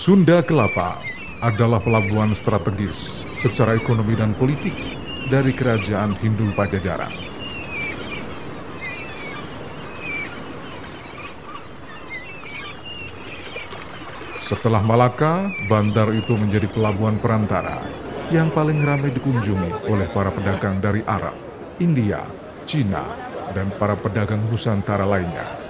Sunda Kelapa adalah pelabuhan strategis secara ekonomi dan politik dari kerajaan Hindu Pajajaran. Setelah Malaka, bandar itu menjadi pelabuhan perantara yang paling ramai dikunjungi oleh para pedagang dari Arab, India, Cina, dan para pedagang Nusantara lainnya.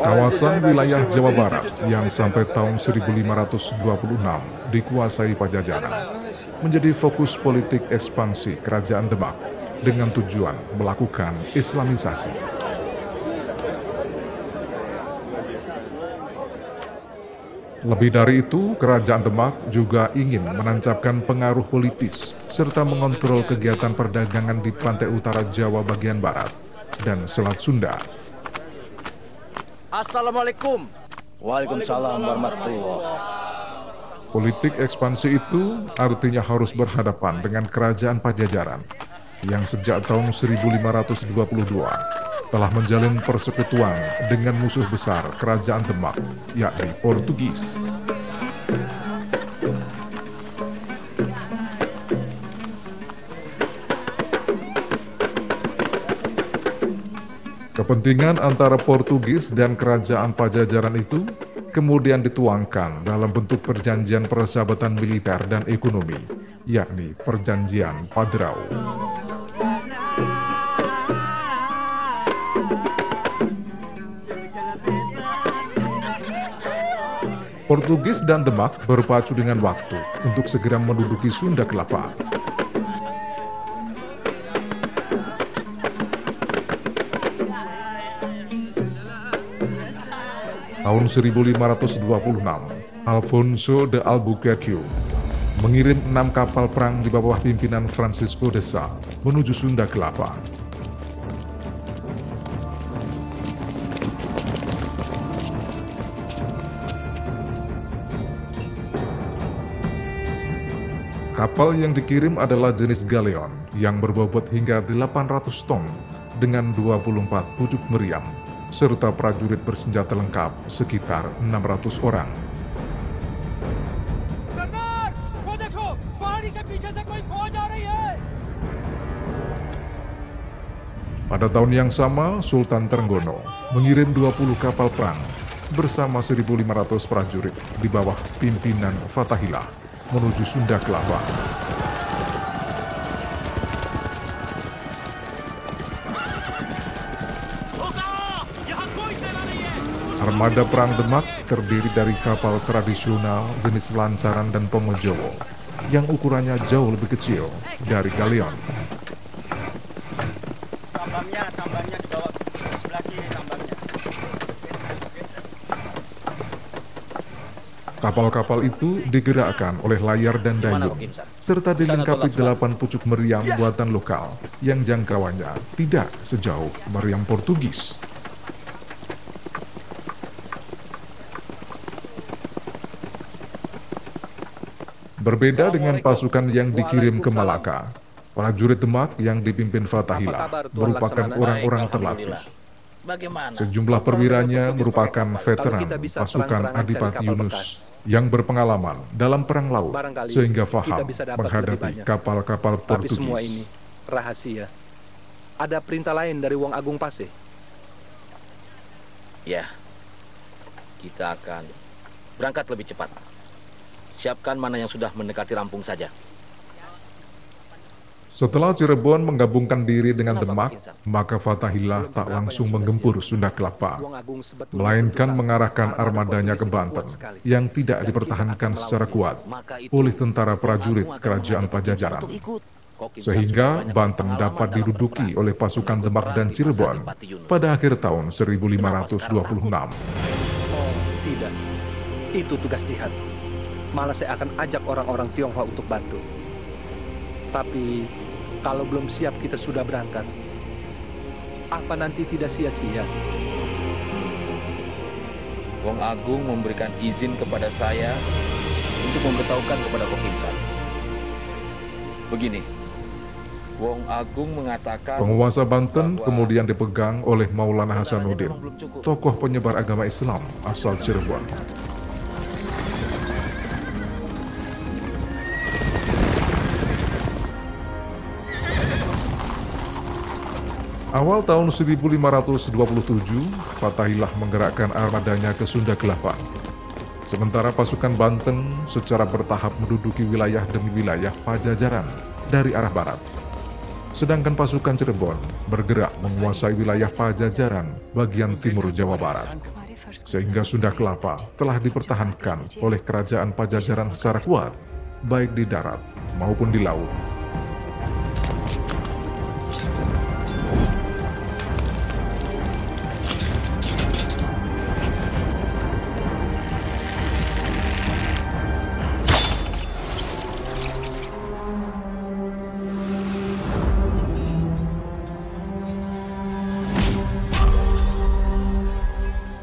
Kawasan wilayah Jawa Barat yang sampai tahun 1526 dikuasai Pajajaran menjadi fokus politik ekspansi Kerajaan Demak dengan tujuan melakukan Islamisasi. Lebih dari itu, Kerajaan Demak juga ingin menancapkan pengaruh politis serta mengontrol kegiatan perdagangan di pantai utara Jawa bagian barat dan Selat Sunda. Assalamualaikum. Waalaikumsalam warahmatullahi Politik ekspansi itu artinya harus berhadapan dengan Kerajaan Pajajaran yang sejak tahun 1522 telah menjalin persekutuan dengan musuh besar Kerajaan Demak, yakni Portugis. Kepentingan antara Portugis dan Kerajaan Pajajaran itu kemudian dituangkan dalam bentuk perjanjian persahabatan militer dan ekonomi, yakni Perjanjian Padrau. Portugis dan Demak berpacu dengan waktu untuk segera menduduki Sunda Kelapa. Tahun 1526, Alfonso de Albuquerque mengirim enam kapal perang di bawah pimpinan Francisco de Sales menuju Sunda Kelapa. Kapal yang dikirim adalah jenis galeon yang berbobot hingga 800 ton dengan 24 pucuk meriam serta prajurit bersenjata lengkap sekitar 600 orang. Pada tahun yang sama, Sultan Trenggono mengirim 20 kapal perang bersama 1.500 prajurit di bawah pimpinan Fatahillah menuju Sunda Kelapa. Armada Perang Demak terdiri dari kapal tradisional jenis lancaran dan pomojowo yang ukurannya jauh lebih kecil dari galeon. tambangnya tambangnya di bawah sebelah kiri tambangnya Kapal-kapal itu digerakkan oleh layar dan dayung, serta dilengkapi delapan pucuk meriam buatan lokal yang jangkauannya tidak sejauh meriam Portugis. Berbeda dengan pasukan yang dikirim ke Malaka, prajurit Demak yang dipimpin Fatahillah merupakan orang-orang terlatih. Bagaimana? Sejumlah perwiranya merupakan veteran pasukan Adipati Yunus yang berpengalaman dalam perang laut Barangkali sehingga faham menghadapi kapal-kapal Tapi semua ini Portugis. rahasia. Ada perintah lain dari Wong Agung Pase. Ya. Kita akan berangkat lebih cepat. Siapkan mana yang sudah mendekati rampung saja. Setelah Cirebon menggabungkan diri dengan Demak, maka Fatahillah tak langsung menggempur Sunda Kelapa, melainkan mengarahkan armada armadanya ke Banten yang tidak dipertahankan secara kuat oleh tentara prajurit kerajaan Pajajaran. sehingga Banten dapat diduduki oleh pasukan Demak dan Cirebon pada akhir tahun 1526. Oh, tidak. Itu tugas jihad. Malah saya akan ajak orang-orang Tionghoa untuk bantu. Tapi kalau belum siap kita sudah berangkat, apa nanti tidak sia-sia? Wong Agung memberikan izin kepada saya untuk memberitahukan kepada Kok Kim San. Begini, Wong Agung mengatakan Penguasa Banten kemudian dipegang oleh Maulana Hasanuddin, tokoh penyebar agama Islam asal Cirebon. Awal tahun 1527, Fatahillah menggerakkan armadanya ke Sunda Kelapa. Sementara pasukan Banten secara bertahap menduduki wilayah demi wilayah Pajajaran dari arah barat. Sedangkan pasukan Cirebon bergerak menguasai wilayah Pajajaran bagian timur Jawa Barat. Sehingga Sunda Kelapa telah dipertahankan oleh kerajaan Pajajaran secara kuat, baik di darat maupun di laut.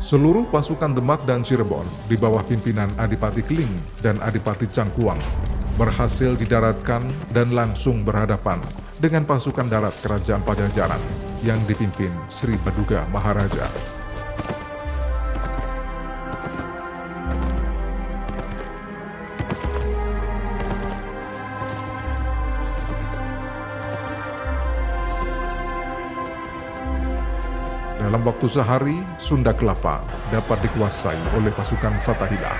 Seluruh pasukan Demak dan Cirebon di bawah pimpinan Adipati Kling dan Adipati Cangkuang berhasil didaratkan dan langsung berhadapan dengan pasukan darat Kerajaan Pajajaran yang dipimpin Sri Paduka Maharaja. Dalam waktu sehari, Sunda Kelapa dapat dikuasai oleh pasukan Fatahillah.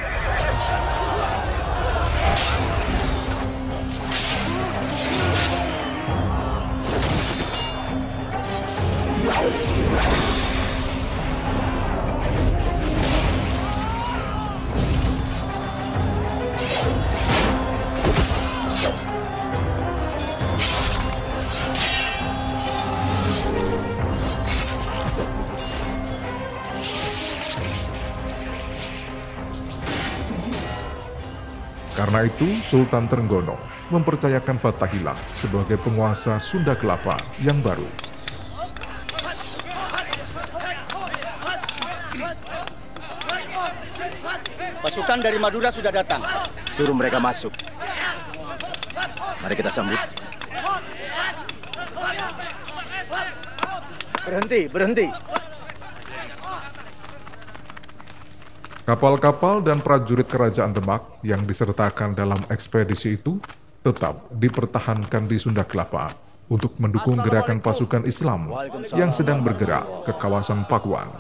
Karena itu, Sultan Trenggono mempercayakan Fatahillah sebagai penguasa Sunda Kelapa yang baru. Pasukan dari Madura sudah datang. Suruh mereka masuk. Mari kita sambut. Berhenti, berhenti. Kapal-kapal dan prajurit kerajaan Demak yang disertakan dalam ekspedisi itu tetap dipertahankan di Sunda Kelapa untuk mendukung gerakan pasukan Islam yang sedang bergerak ke kawasan Pakuan.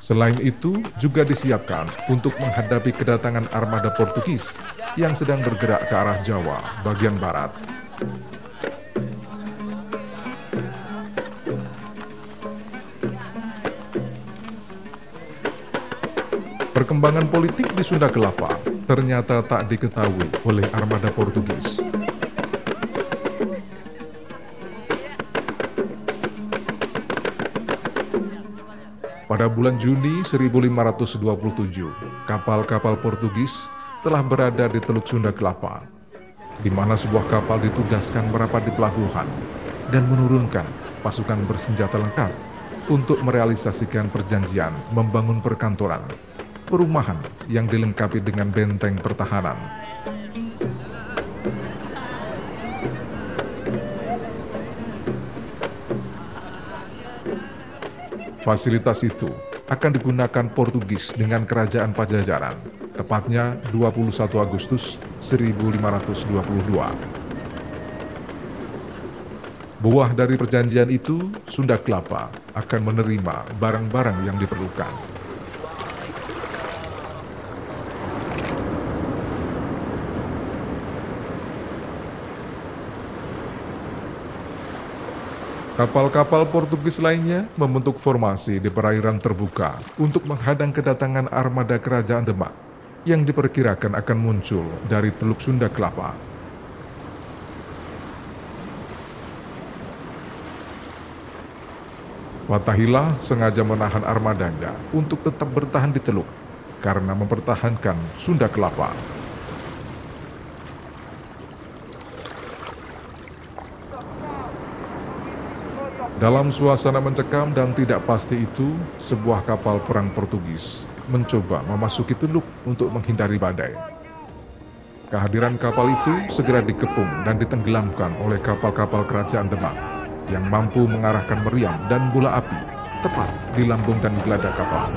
Selain itu, juga disiapkan untuk menghadapi kedatangan armada Portugis yang sedang bergerak ke arah Jawa bagian barat. Perkembangan politik di Sunda Kelapa ternyata tak diketahui oleh armada Portugis. Pada bulan Juni 1527, kapal-kapal Portugis telah berada di Teluk Sunda Kelapa, di mana sebuah kapal ditugaskan merapat di pelabuhan dan menurunkan pasukan bersenjata lengkap untuk merealisasikan perjanjian membangun perkantoran, perumahan yang dilengkapi dengan benteng pertahanan. Fasilitas itu akan digunakan Portugis dengan kerajaan Pajajaran, tepatnya 21 Agustus 1522. Buah dari perjanjian itu, Sunda Kelapa akan menerima barang-barang yang diperlukan. Kapal-kapal Portugis lainnya membentuk formasi di perairan terbuka untuk menghadang kedatangan armada kerajaan Demak yang diperkirakan akan muncul dari Teluk Sunda Kelapa. Fatahillah sengaja menahan armadanya untuk tetap bertahan di Teluk karena mempertahankan Sunda Kelapa. Dalam suasana mencekam dan tidak pasti itu, sebuah kapal perang Portugis mencoba memasuki Teluk untuk menghindari badai. Kehadiran kapal itu segera dikepung dan ditenggelamkan oleh kapal-kapal kerajaan Demak yang mampu mengarahkan meriam dan bola api tepat di lambung dan geladak kapal.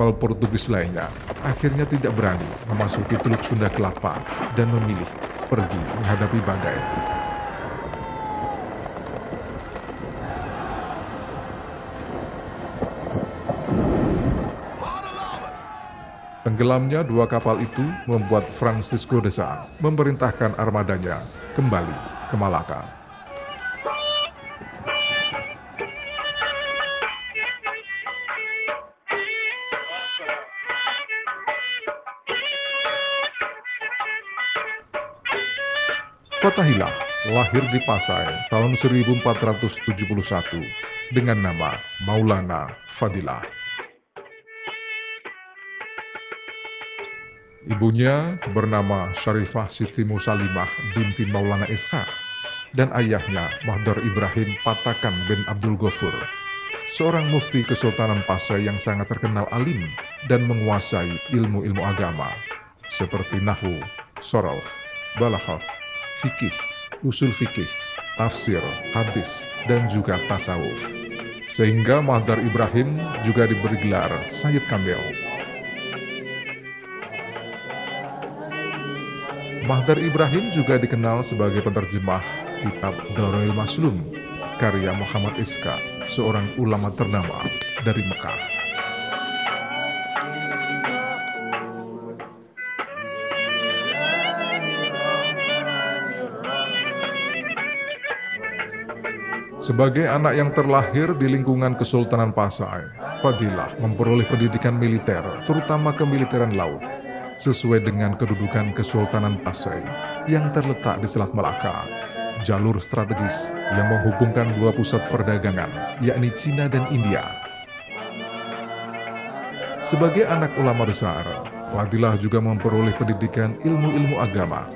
Kapal Portugis lainnya akhirnya tidak berani memasuki Teluk Sunda Kelapa dan memilih pergi menghadapi badai. Tenggelamnya dua kapal itu membuat Francisco de Sá memerintahkan armadanya kembali ke Malaka. Fatahillah lahir di Pasai tahun 1471 dengan nama Maulana Fadilah. Ibunya bernama Syarifah Siti Musalimah binti Maulana Ishaq dan ayahnya Mahdar Ibrahim Patakan bin Abdul Ghafur, seorang mufti Kesultanan Pasai yang sangat terkenal alim dan menguasai ilmu-ilmu agama seperti Nahwu, Sorof, Balaghah, fikih, usul fikih, tafsir, hadis, dan juga tasawuf. Sehingga Mahdar Ibrahim juga diberi gelar Sayyid Kamil. Mahdar Ibrahim juga dikenal sebagai penerjemah kitab Darul Maslum karya Muhammad Iska, seorang ulama ternama dari Mekah. Sebagai anak yang terlahir di lingkungan Kesultanan Pasai, Fadilah memperoleh pendidikan militer, terutama kemiliteran laut, sesuai dengan kedudukan Kesultanan Pasai yang terletak di Selat Melaka, jalur strategis yang menghubungkan dua pusat perdagangan, yakni Cina dan India. Sebagai anak ulama besar, Fadilah juga memperoleh pendidikan ilmu-ilmu agama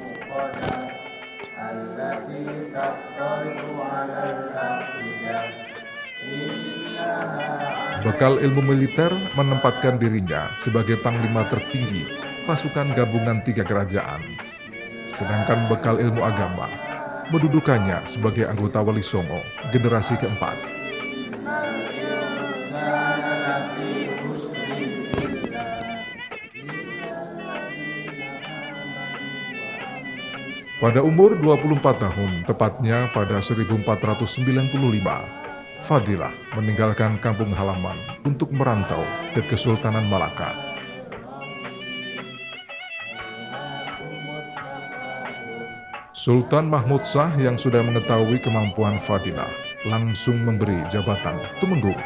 Bekal ilmu militer menempatkan dirinya sebagai panglima tertinggi pasukan gabungan tiga kerajaan. Sedangkan bekal ilmu agama mendudukannya sebagai anggota Wali Songo generasi keempat. Pada umur 24 tahun, tepatnya pada 1495, Fadilah meninggalkan kampung halaman untuk merantau ke Kesultanan Malaka. Sultan Mahmud Shah yang sudah mengetahui kemampuan Fadilah langsung memberi jabatan Tumenggung.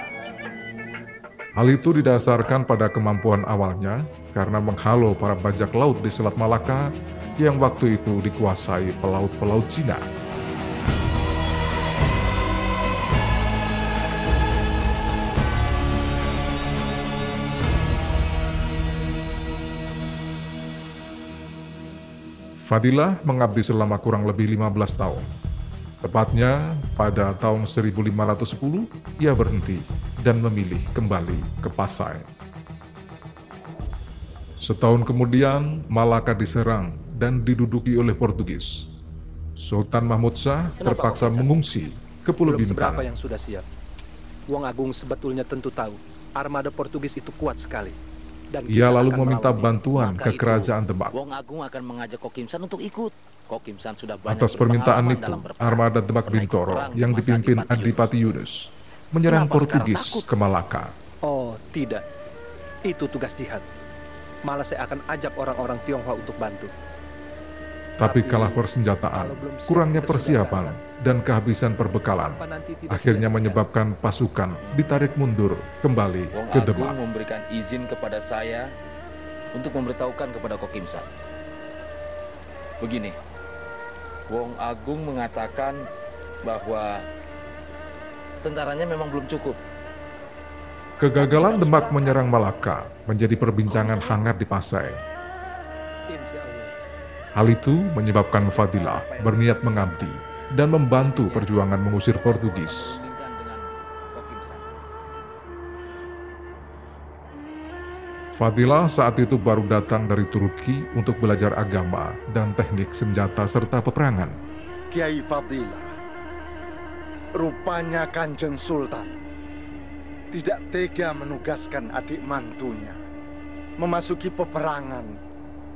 Hal itu didasarkan pada kemampuan awalnya karena menghalau para bajak laut di Selat Malaka yang waktu itu dikuasai pelaut-pelaut Cina. Fadilah mengabdi selama kurang lebih 15 tahun. Tepatnya pada tahun 1510, ia berhenti dan memilih kembali ke Pasai. Setahun kemudian, Malaka diserang dan diduduki oleh Portugis. Sultan Mahmud Shah terpaksa mengungsi ke Pulau Belum Bintang. yang sudah siap. Wong Agung sebetulnya tentu tahu armada Portugis itu kuat sekali. Dan Ia lalu meminta bantuan ke kerajaan Demak. Wong Agung akan mengajak Kokimsan untuk ikut. Kokimsan sudah banyak Atas permintaan itu, armada Demak Bintoro yang dipimpin Adipati Yunus menyerang Kenapa Portugis ke Malaka. Oh, tidak. Itu tugas jihad. Malah saya akan ajak orang-orang Tionghoa untuk bantu. Tapi kalah persenjataan, kurangnya persiapan, dan kehabisan perbekalan, akhirnya menyebabkan pasukan ditarik mundur kembali Wong ke Agung Demak. memberikan izin kepada saya untuk memberitahukan kepada Kokimsan. Begini, Wong Agung mengatakan bahwa tentaranya memang belum cukup. Kegagalan Demak menyerang Malaka menjadi perbincangan hangat di Pasai. Hal itu menyebabkan Fadilah berniat mengabdi dan membantu perjuangan mengusir Portugis. Fadilah saat itu baru datang dari Turki untuk belajar agama dan teknik senjata serta peperangan. Kiai Fadilah. Rupanya Kanjeng Sultan tidak tega menugaskan adik mantunya memasuki peperangan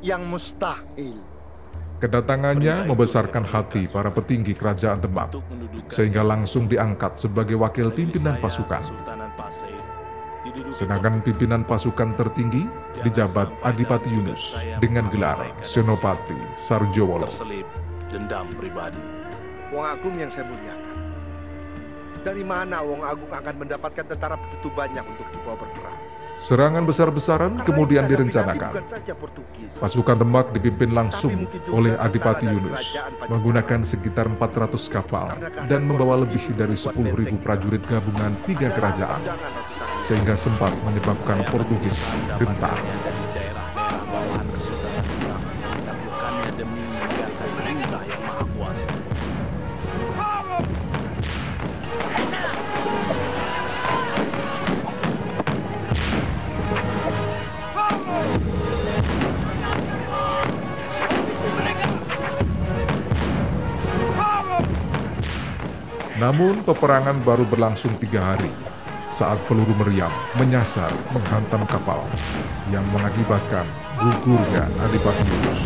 yang mustahil. Kedatangannya membesarkan hati para petinggi kerajaan Demak, sehingga langsung diangkat sebagai wakil pimpinan pasukan. Sedangkan pimpinan pasukan tertinggi dijabat Adipati Yunus dengan gelar Senopati Sarjowolo. dendam pribadi. Wong Agung yang saya muliakan. Dari mana Wong Agung akan mendapatkan tentara begitu banyak untuk dibawa berperang? Serangan besar-besaran kemudian direncanakan. Pasukan Demak dipimpin langsung oleh Adipati Yunus, menggunakan sekitar 400 kapal dan membawa lebih dari 10.000 prajurit gabungan tiga kerajaan, sehingga sempat menyebabkan Portugis gentar. Namun peperangan baru berlangsung tiga hari saat peluru meriam menyasar menghantam kapal yang mengakibatkan gugurnya Adipati Yunus.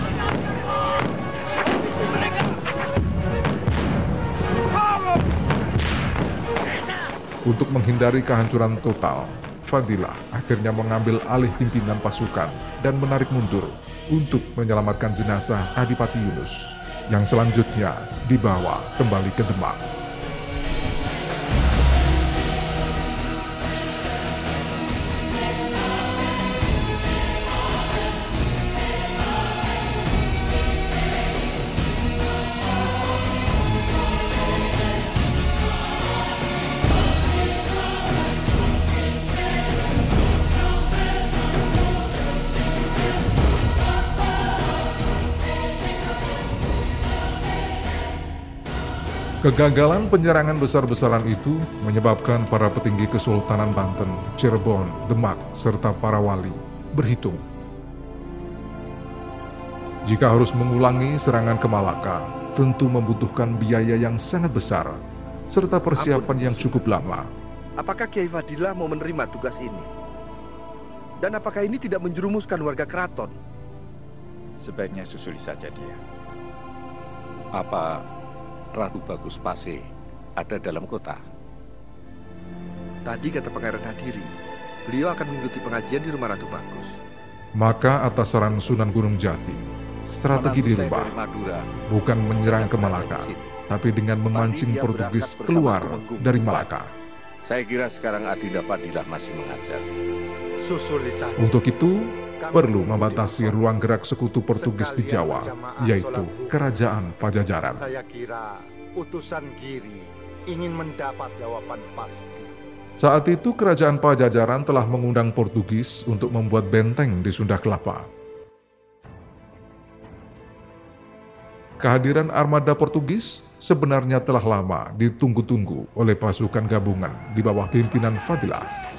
Untuk menghindari kehancuran total, Fadilah akhirnya mengambil alih pimpinan pasukan dan menarik mundur untuk menyelamatkan jenazah Adipati Yunus yang selanjutnya dibawa kembali ke Demak. Kegagalan penyerangan besar-besaran itu menyebabkan para petinggi Kesultanan Banten, Cirebon, Demak, serta para wali berhitung. Jika harus mengulangi serangan ke Malaka, tentu membutuhkan biaya yang sangat besar, serta persiapan yang cukup lama. Apakah Kiai Fadilah mau menerima tugas ini? Dan apakah ini tidak menjerumuskan warga keraton? Sebaiknya susuli saja dia. Apa Ratu Bagus Pase ada dalam kota? Tadi kata Pangeran Hadiri, beliau akan mengikuti pengajian di rumah Ratu Bagus. Maka atas saran Sunan Gunung Jati, strategi dirubah, bukan menyerang ke Malaka, tapi dengan memancing Portugis keluar dari. Malaka. Saya kira sekarang Adinda Fadilah masih mengajar. Untuk itu, perlu membatasi ruang gerak sekutu Portugis di Jawa, yaitu. Kerajaan Pajajaran. Saya kira utusan Giri ingin mendapat jawaban pasti. Saat itu Kerajaan Pajajaran telah mengundang Portugis untuk membuat benteng di Sunda Kelapa. Kehadiran armada Portugis sebenarnya telah lama ditunggu-tunggu oleh pasukan gabungan di bawah pimpinan Fadilah.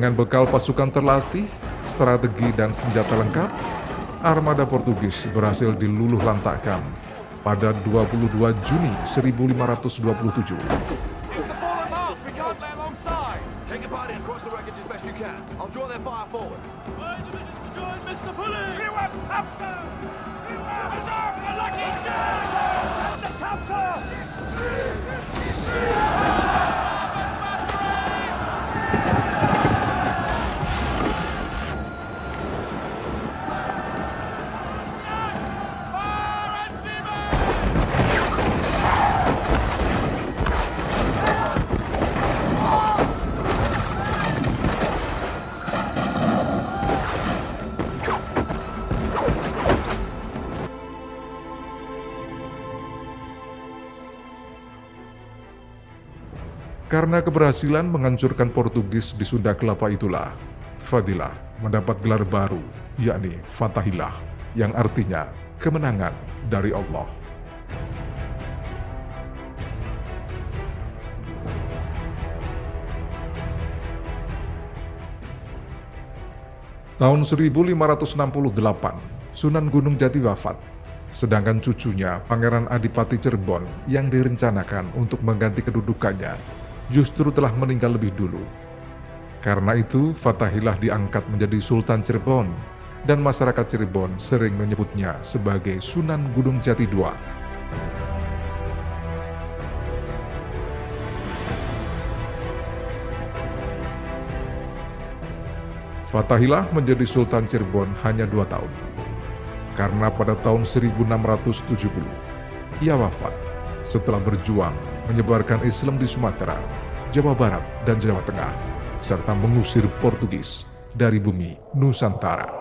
Dengan bekal pasukan terlatih, strategi dan senjata lengkap, armada Portugis berhasil diluluh lantakkan pada 22 Juni 1527. Karena keberhasilan menghancurkan Portugis di Sunda Kelapa itulah, Fadilah mendapat gelar baru, yakni Fatahillah, yang artinya kemenangan dari Allah. Tahun 1568, Sunan Gunung Jati wafat, sedangkan cucunya Pangeran Adipati Cirebon yang direncanakan untuk mengganti kedudukannya justru telah meninggal lebih dulu. Karena itu, Fatahillah diangkat menjadi Sultan Cirebon, dan masyarakat Cirebon sering menyebutnya sebagai Sunan Gunung Jati II. Fatahillah menjadi Sultan Cirebon hanya dua tahun. Karena pada tahun 1670, ia wafat setelah berjuang menyebarkan Islam di Sumatera, Jawa Barat, dan Jawa Tengah, serta mengusir Portugis dari bumi Nusantara.